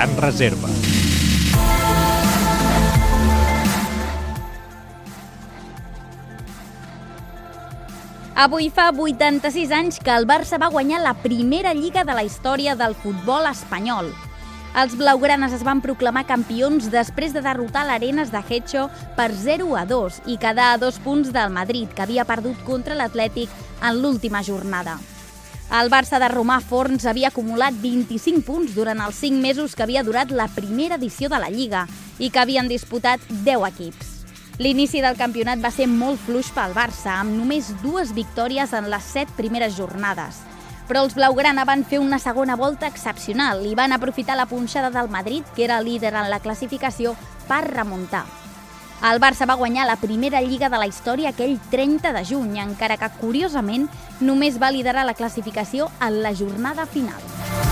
gran reserva. Avui fa 86 anys que el Barça va guanyar la primera lliga de la història del futbol espanyol. Els blaugranes es van proclamar campions després de derrotar l'Arenas de Hecho per 0 a 2 i quedar a dos punts del Madrid, que havia perdut contra l'Atlètic en l'última jornada. El Barça de Romà Forns havia acumulat 25 punts durant els 5 mesos que havia durat la primera edició de la Lliga i que havien disputat 10 equips. L'inici del campionat va ser molt fluix pel Barça, amb només dues victòries en les set primeres jornades. Però els blaugrana van fer una segona volta excepcional i van aprofitar la punxada del Madrid, que era líder en la classificació, per remuntar. El Barça va guanyar la primera lliga de la història aquell 30 de juny, encara que, curiosament, només va liderar la classificació en la jornada final.